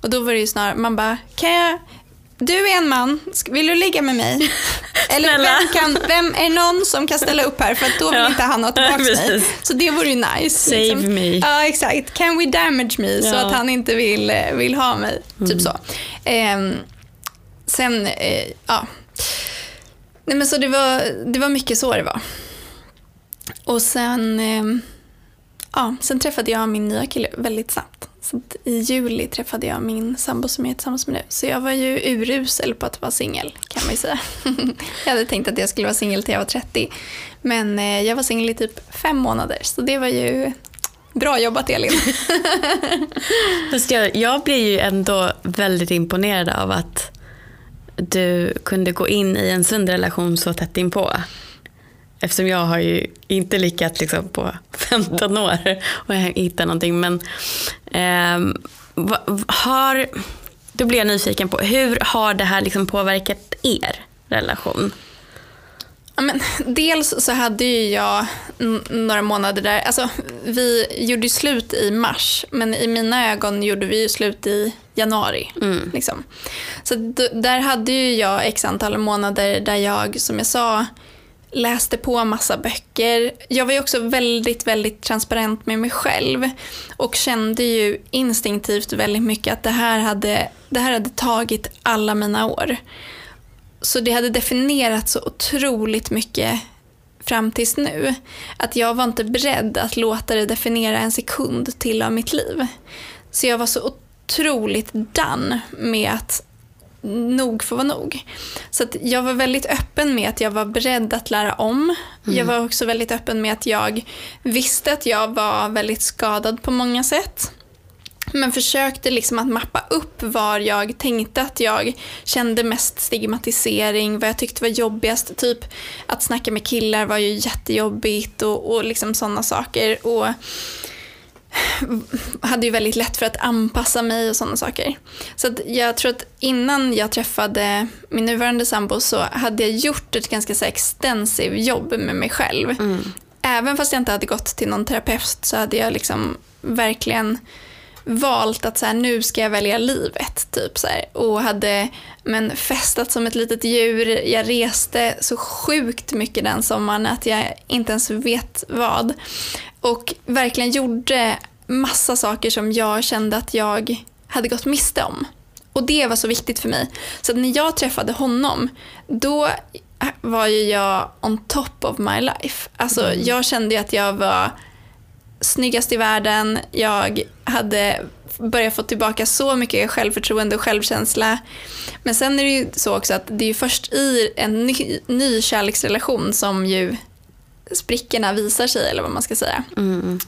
Och då var det ju snarare, man bara, kan jag, du är en man, vill du ligga med mig? Eller vem, kan, vem är någon som kan ställa upp här för att då vill ja. inte han ha tillbaka mig. Så det vore ju nice. Save liksom. me. Ja exakt. Can we damage me ja. så att han inte vill, eh, vill ha mig. Typ mm. Typ så. Eh, sen, eh, ja. Nej, men så det var, det var mycket så det var. Och sen, eh, ja, sen träffade jag min nya kille väldigt snabbt. Så I juli träffade jag min sambo som jag är tillsammans med nu. Så jag var ju urusel på att vara singel kan man ju säga. jag hade tänkt att jag skulle vara singel till jag var 30. Men eh, jag var singel i typ fem månader. Så det var ju bra jobbat Elin. Fast jag, jag blir ju ändå väldigt imponerad av att du kunde gå in i en sund relation så tätt inpå. Eftersom jag har ju inte lyckats liksom på 15 år och hitta någonting. Men eh, har, då blir jag nyfiken på hur har det här liksom påverkat er relation? Ja, men, dels så hade ju jag några månader där, alltså vi gjorde ju slut i mars men i mina ögon gjorde vi ju slut i januari. Mm. Liksom. Så där hade ju jag x antal månader där jag, som jag sa, läste på massa böcker. Jag var ju också väldigt, väldigt transparent med mig själv och kände ju instinktivt väldigt mycket att det här hade, det här hade tagit alla mina år. Så det hade definierat så otroligt mycket fram tills nu. Att jag var inte beredd att låta det definiera en sekund till av mitt liv. Så jag var så otroligt done med att nog får vara nog. Så jag var väldigt öppen med att jag var beredd att lära om. Mm. Jag var också väldigt öppen med att jag visste att jag var väldigt skadad på många sätt. Men försökte liksom att mappa upp var jag tänkte att jag kände mest stigmatisering, vad jag tyckte var jobbigast. Typ att snacka med killar var ju jättejobbigt och, och liksom sådana saker. Och hade ju väldigt lätt för att anpassa mig och sådana saker. Så jag tror att innan jag träffade min nuvarande sambo så hade jag gjort ett ganska så extensiv jobb med mig själv. Mm. Även fast jag inte hade gått till någon terapeut så hade jag liksom verkligen valt att så här, nu ska jag välja livet. Typ så här, och hade men, festat som ett litet djur. Jag reste så sjukt mycket den sommaren att jag inte ens vet vad. Och verkligen gjorde massa saker som jag kände att jag hade gått miste om. Och det var så viktigt för mig. Så när jag träffade honom, då var ju jag on top of my life. Alltså mm. jag kände att jag var snyggast i världen. Jag hade börjat få tillbaka så mycket självförtroende och självkänsla. Men sen är det ju så också att det är först i en ny, ny kärleksrelation som ju sprickorna visar sig, eller vad man ska säga. Mm.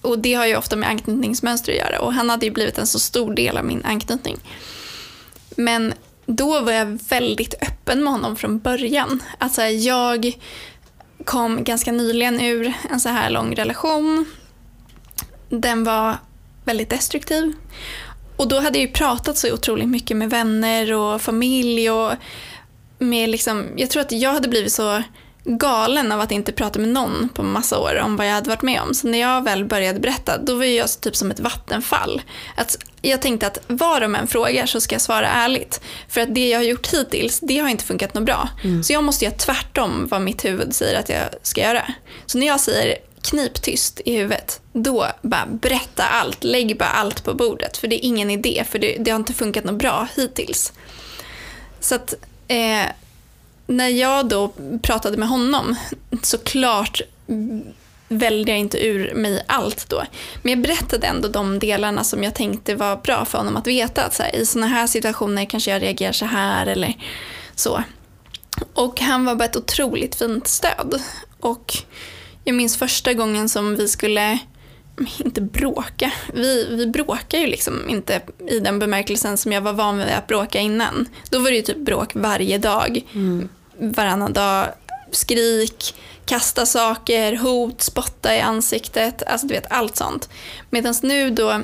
Och det har ju ofta med anknytningsmönster att göra och han hade ju blivit en så stor del av min anknytning. Men då var jag väldigt öppen med honom från början. Alltså jag kom ganska nyligen ur en så här lång relation. Den var väldigt destruktiv. och då hade jag ju pratat så otroligt mycket med vänner och familj och med liksom, jag tror att jag hade blivit så galen av att inte prata med någon på massa år om vad jag hade varit med om. Så när jag väl började berätta, då var jag typ som ett vattenfall. Att jag tänkte att vad de än frågar så ska jag svara ärligt. För att det jag har gjort hittills, det har inte funkat något bra. Mm. Så jag måste göra tvärtom vad mitt huvud säger att jag ska göra. Så när jag säger kniptyst i huvudet, då bara berätta allt, lägg bara allt på bordet. För det är ingen idé, för det, det har inte funkat något bra hittills. Så att eh, när jag då pratade med honom, såklart väljer jag inte ur mig allt då. Men jag berättade ändå de delarna som jag tänkte var bra för honom att veta. Att så här, I sådana här situationer kanske jag reagerar så här eller så. Och han var bara ett otroligt fint stöd. Och jag minns första gången som vi skulle, inte bråka, vi, vi bråkar ju liksom inte i den bemärkelsen som jag var van vid att bråka innan. Då var det ju typ bråk varje dag, mm. varannan dag, skrik, kasta saker, hot, spotta i ansiktet, alltså du vet allt sånt. Medan nu då,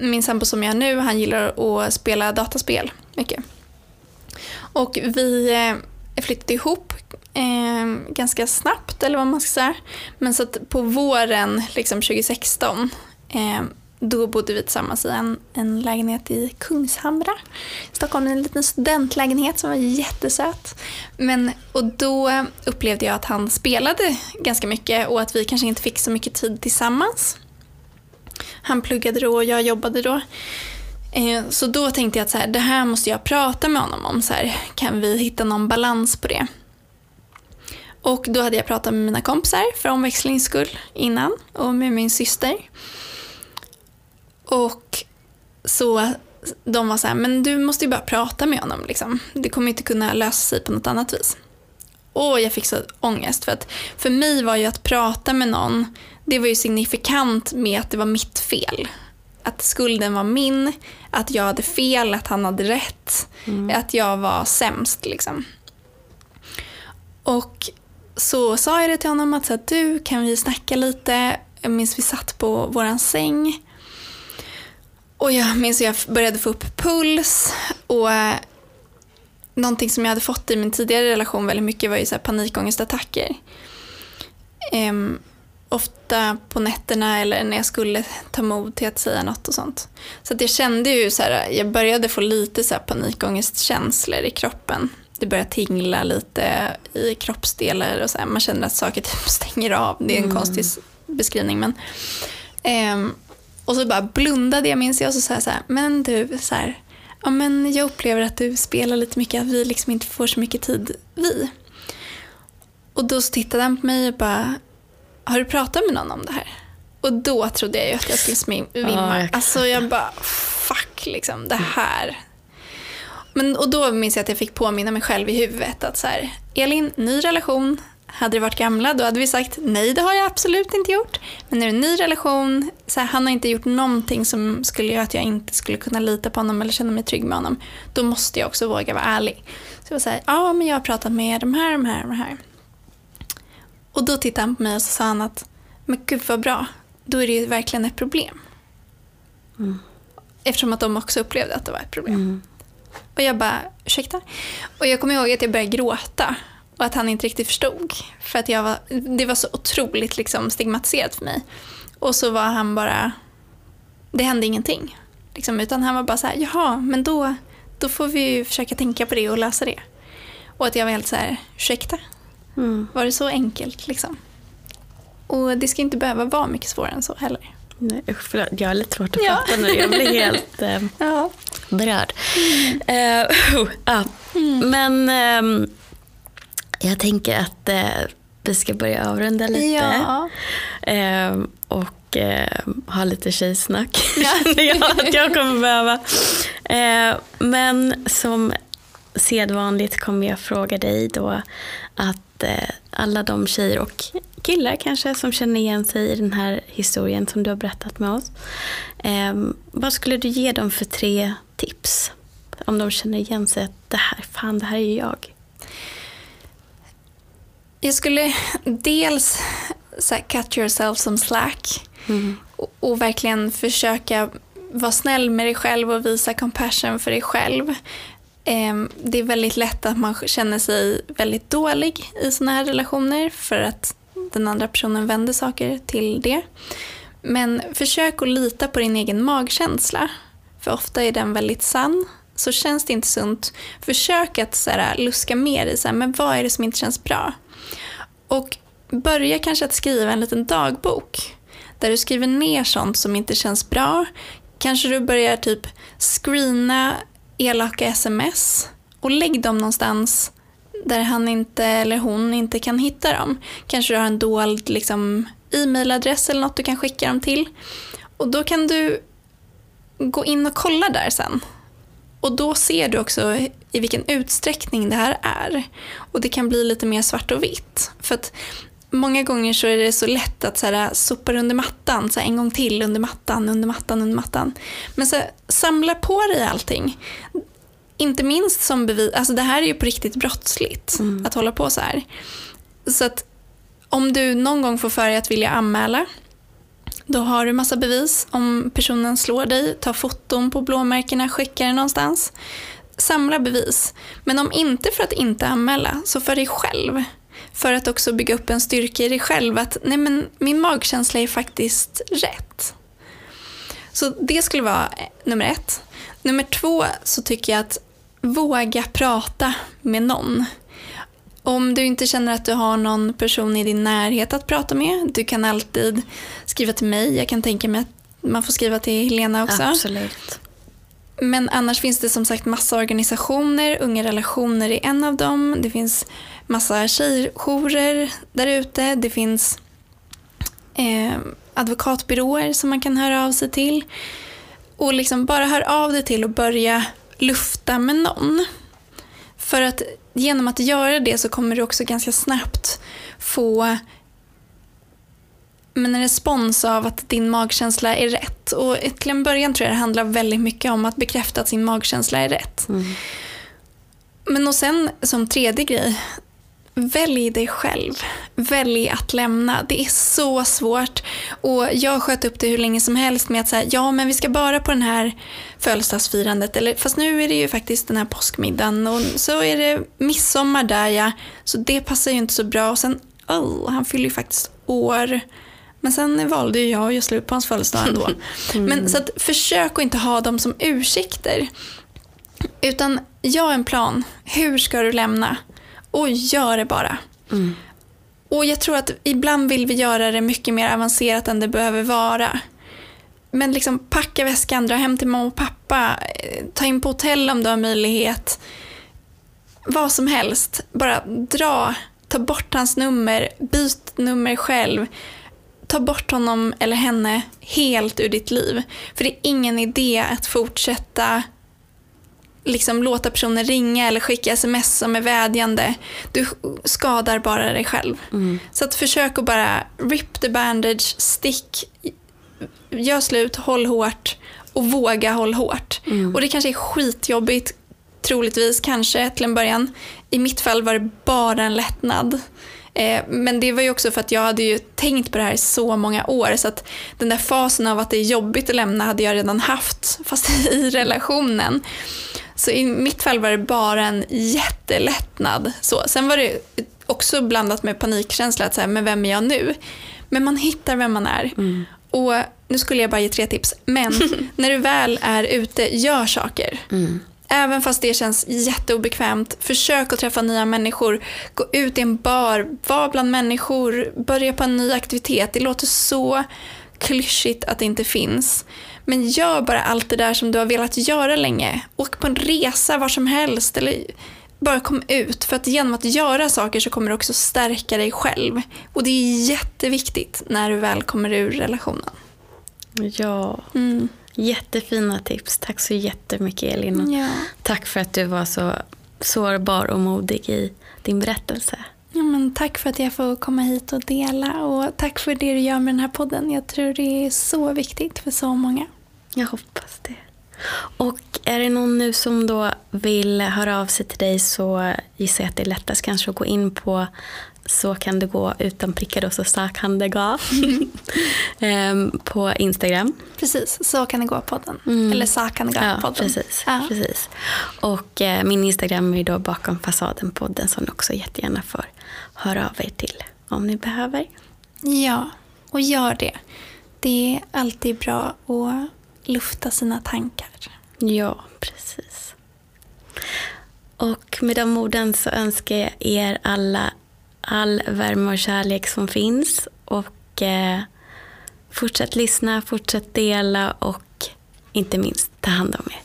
min sambo som jag är nu, han gillar att spela dataspel mycket. Och vi eh, flyttade ihop eh, ganska snabbt eller vad man ska säga. Men så att på våren liksom 2016 eh, då bodde vi tillsammans i en, en lägenhet i Kungshamra. I Stockholm, en liten studentlägenhet som var jättesöt. Men, och då upplevde jag att han spelade ganska mycket och att vi kanske inte fick så mycket tid tillsammans. Han pluggade då och jag jobbade då. Eh, så då tänkte jag att så här, det här måste jag prata med honom om. Så här, kan vi hitta någon balans på det? Och då hade jag pratat med mina kompisar för omväxlings skull innan och med min syster. Och så de var så här, men du måste ju bara prata med honom liksom. Det kommer inte kunna lösa sig på något annat vis. Och jag fick så ångest för att för mig var ju att prata med någon, det var ju signifikant med att det var mitt fel. Att skulden var min, att jag hade fel, att han hade rätt, mm. att jag var sämst liksom. Och så sa jag det till honom att så här, du kan vi snacka lite. Jag minns vi satt på våran säng. Och jag minns att jag började få upp puls. Och eh, någonting som jag hade fått i min tidigare relation väldigt mycket var ju så här panikångestattacker. Um, ofta på nätterna eller när jag skulle ta mod till att säga något och sånt. Så att jag kände ju så här, jag började få lite så här panikångestkänslor i kroppen det börjar tingla lite i kroppsdelar och så här. Man känner att saker typ stänger av. Det är en mm. konstig beskrivning. Men, eh, och så bara blundade jag minns jag och så sa jag så här, men du, så här, ja, men jag upplever att du spelar lite mycket, att vi liksom inte får så mycket tid, vi. Och då tittade han på mig och bara, har du pratat med någon om det här? Och då trodde jag ju att jag skulle svimma. Ja, jag alltså jag bara, fuck liksom, det här, men, och då minns jag att jag fick påminna mig själv i huvudet att så här, Elin, ny relation. Hade det varit gamla då hade vi sagt nej det har jag absolut inte gjort. Men nu är det en ny relation, så här, han har inte gjort någonting som skulle göra att jag inte skulle kunna lita på honom eller känna mig trygg med honom. Då måste jag också våga vara ärlig. Så jag var så här, ja men jag har pratat med de här, de här, de här. Och då tittade han på mig och så sa han att, men gud vad bra, då är det ju verkligen ett problem. Mm. Eftersom att de också upplevde att det var ett problem. Mm. Och jag bara, ursäkta? Och jag kommer ihåg att jag började gråta och att han inte riktigt förstod. För att jag var, det var så otroligt liksom stigmatiserat för mig. Och så var han bara, det hände ingenting. Liksom, utan han var bara så här, jaha, men då, då får vi ju försöka tänka på det och lösa det. Och att jag var helt så här, ursäkta? Mm. Var det så enkelt liksom? Och det ska inte behöva vara mycket svårare än så heller. Nej, förlåt, jag har lite svårt att ja. prata nu. Jag blir helt eh, ja. berörd. Mm. Uh, uh, uh. Mm. Men um, jag tänker att uh, vi ska börja avrunda lite. Ja. Ehm, och ehm, ha lite tjejsnack. Ja. jag att jag kommer behöva. men som sedvanligt kommer jag fråga dig då att eh, alla de tjejer och killar kanske som känner igen sig i den här historien som du har berättat med oss. Eh, vad skulle du ge dem för tre tips? Om de känner igen sig att det här, fan det här är ju jag. Jag skulle dels så cut yourself some slack mm. och, och, verkligen försöka vara snäll med dig själv och visa compassion för dig själv. Ehm, det är väldigt lätt att man känner sig väldigt dålig i sådana här relationer för att den andra personen vänder saker till det. Men försök att lita på din egen magkänsla. För ofta är den väldigt sann. Så känns det inte sunt, försök att så här, luska mer i så här, men vad är det som inte känns bra. Och börja kanske att skriva en liten dagbok. Där du skriver ner sånt som inte känns bra. Kanske du börjar typ screena elaka sms och lägg dem någonstans där han inte eller hon inte kan hitta dem. Kanske du har en dold liksom, e-mailadress eller något du kan skicka dem till. Och då kan du gå in och kolla där sen. Och då ser du också i vilken utsträckning det här är. Och det kan bli lite mer svart och vitt. För att många gånger så är det så lätt att så här, sopa under mattan, så här, en gång till under mattan, under mattan, under mattan. Men så här, samla på dig allting. Inte minst som bevis, alltså det här är ju på riktigt brottsligt mm. att hålla på så här. Så att om du någon gång får för dig att vilja anmäla, då har du massa bevis. Om personen slår dig, ta foton på blåmärkena, skicka det någonstans. Samla bevis. Men om inte för att inte anmäla, så för dig själv. För att också bygga upp en styrka i dig själv. Att nej men, min magkänsla är faktiskt rätt. Så det skulle vara nummer ett. Nummer två så tycker jag att våga prata med någon. Om du inte känner att du har någon person i din närhet att prata med, du kan alltid skriva till mig. Jag kan tänka mig att man får skriva till Helena också. Absolut. Men annars finns det som sagt massa organisationer, Unga relationer är en av dem. Det finns massa tjejjourer där ute. Det finns eh, advokatbyråer som man kan höra av sig till. Och liksom bara hör av dig till och börja lufta med någon. För att genom att göra det så kommer du också ganska snabbt få men en respons av att din magkänsla är rätt. Och till en början tror jag det handlar väldigt mycket om att bekräfta att sin magkänsla är rätt. Mm. Men och sen som tredje grej, Välj dig själv. Välj att lämna. Det är så svårt. Och Jag sköt upp det hur länge som helst med att säga ja men vi ska bara på den här födelsedagsfirandet. Eller, fast nu är det ju faktiskt den här påskmiddagen och så är det midsommar där ja. Så det passar ju inte så bra. Och sen, oh, han fyller ju faktiskt år. Men sen valde ju jag att göra slut på hans födelsedag ändå. Mm. Men så att, försök att inte ha dem som ursäkter. Utan gör en plan. Hur ska du lämna? Och gör det bara. Mm. Och jag tror att ibland vill vi göra det mycket mer avancerat än det behöver vara. Men liksom packa väskan, dra hem till mamma och pappa, eh, ta in på hotell om du har möjlighet. Vad som helst. Bara dra, ta bort hans nummer, byt nummer själv. Ta bort honom eller henne helt ur ditt liv. För det är ingen idé att fortsätta liksom låta personen ringa eller skicka sms som är vädjande. Du skadar bara dig själv. Mm. Så att försök att bara rip the bandage, stick, gör slut, håll hårt och våga håll hårt. Mm. Och det kanske är skitjobbigt, troligtvis, kanske till en början. I mitt fall var det bara en lättnad. Eh, men det var ju också för att jag hade ju tänkt på det här i så många år så att den där fasen av att det är jobbigt att lämna hade jag redan haft fast i relationen. Så i mitt fall var det bara en jättelättnad. Så, sen var det också blandat med panikkänsla, att säga, men vem är jag nu? Men man hittar vem man är. Mm. Och nu skulle jag bara ge tre tips. Men när du väl är ute, gör saker. Mm. Även fast det känns jätteobekvämt, försök att träffa nya människor. Gå ut i en bar, var bland människor, börja på en ny aktivitet. Det låter så klyschigt att det inte finns. Men gör bara allt det där som du har velat göra länge. Åk på en resa var som helst. Eller bara kom ut. För att genom att göra saker så kommer du också stärka dig själv. Och det är jätteviktigt när du väl kommer ur relationen. Ja. Mm. Jättefina tips. Tack så jättemycket Elin. Ja. Tack för att du var så sårbar och modig i din berättelse. Ja, men tack för att jag får komma hit och dela och tack för det du gör med den här podden. Jag tror det är så viktigt för så många. Jag hoppas det. Och är det någon nu som då vill höra av sig till dig så gissar jag att det är lättast kanske att gå in på så kan det gå utan prickar och så, så kan det gå. um, på Instagram. Precis, så kan det gå podden. Mm. Eller så kan det gå ja, podden. Precis, ja. precis. Och uh, min Instagram är då bakom fasaden podden som ni också jättegärna får höra av er till om ni behöver. Ja, och gör det. Det är alltid bra att lufta sina tankar. Ja, precis. Och med de orden så önskar jag er alla all värme och kärlek som finns. Och eh, fortsätt lyssna, fortsätt dela och inte minst ta hand om er.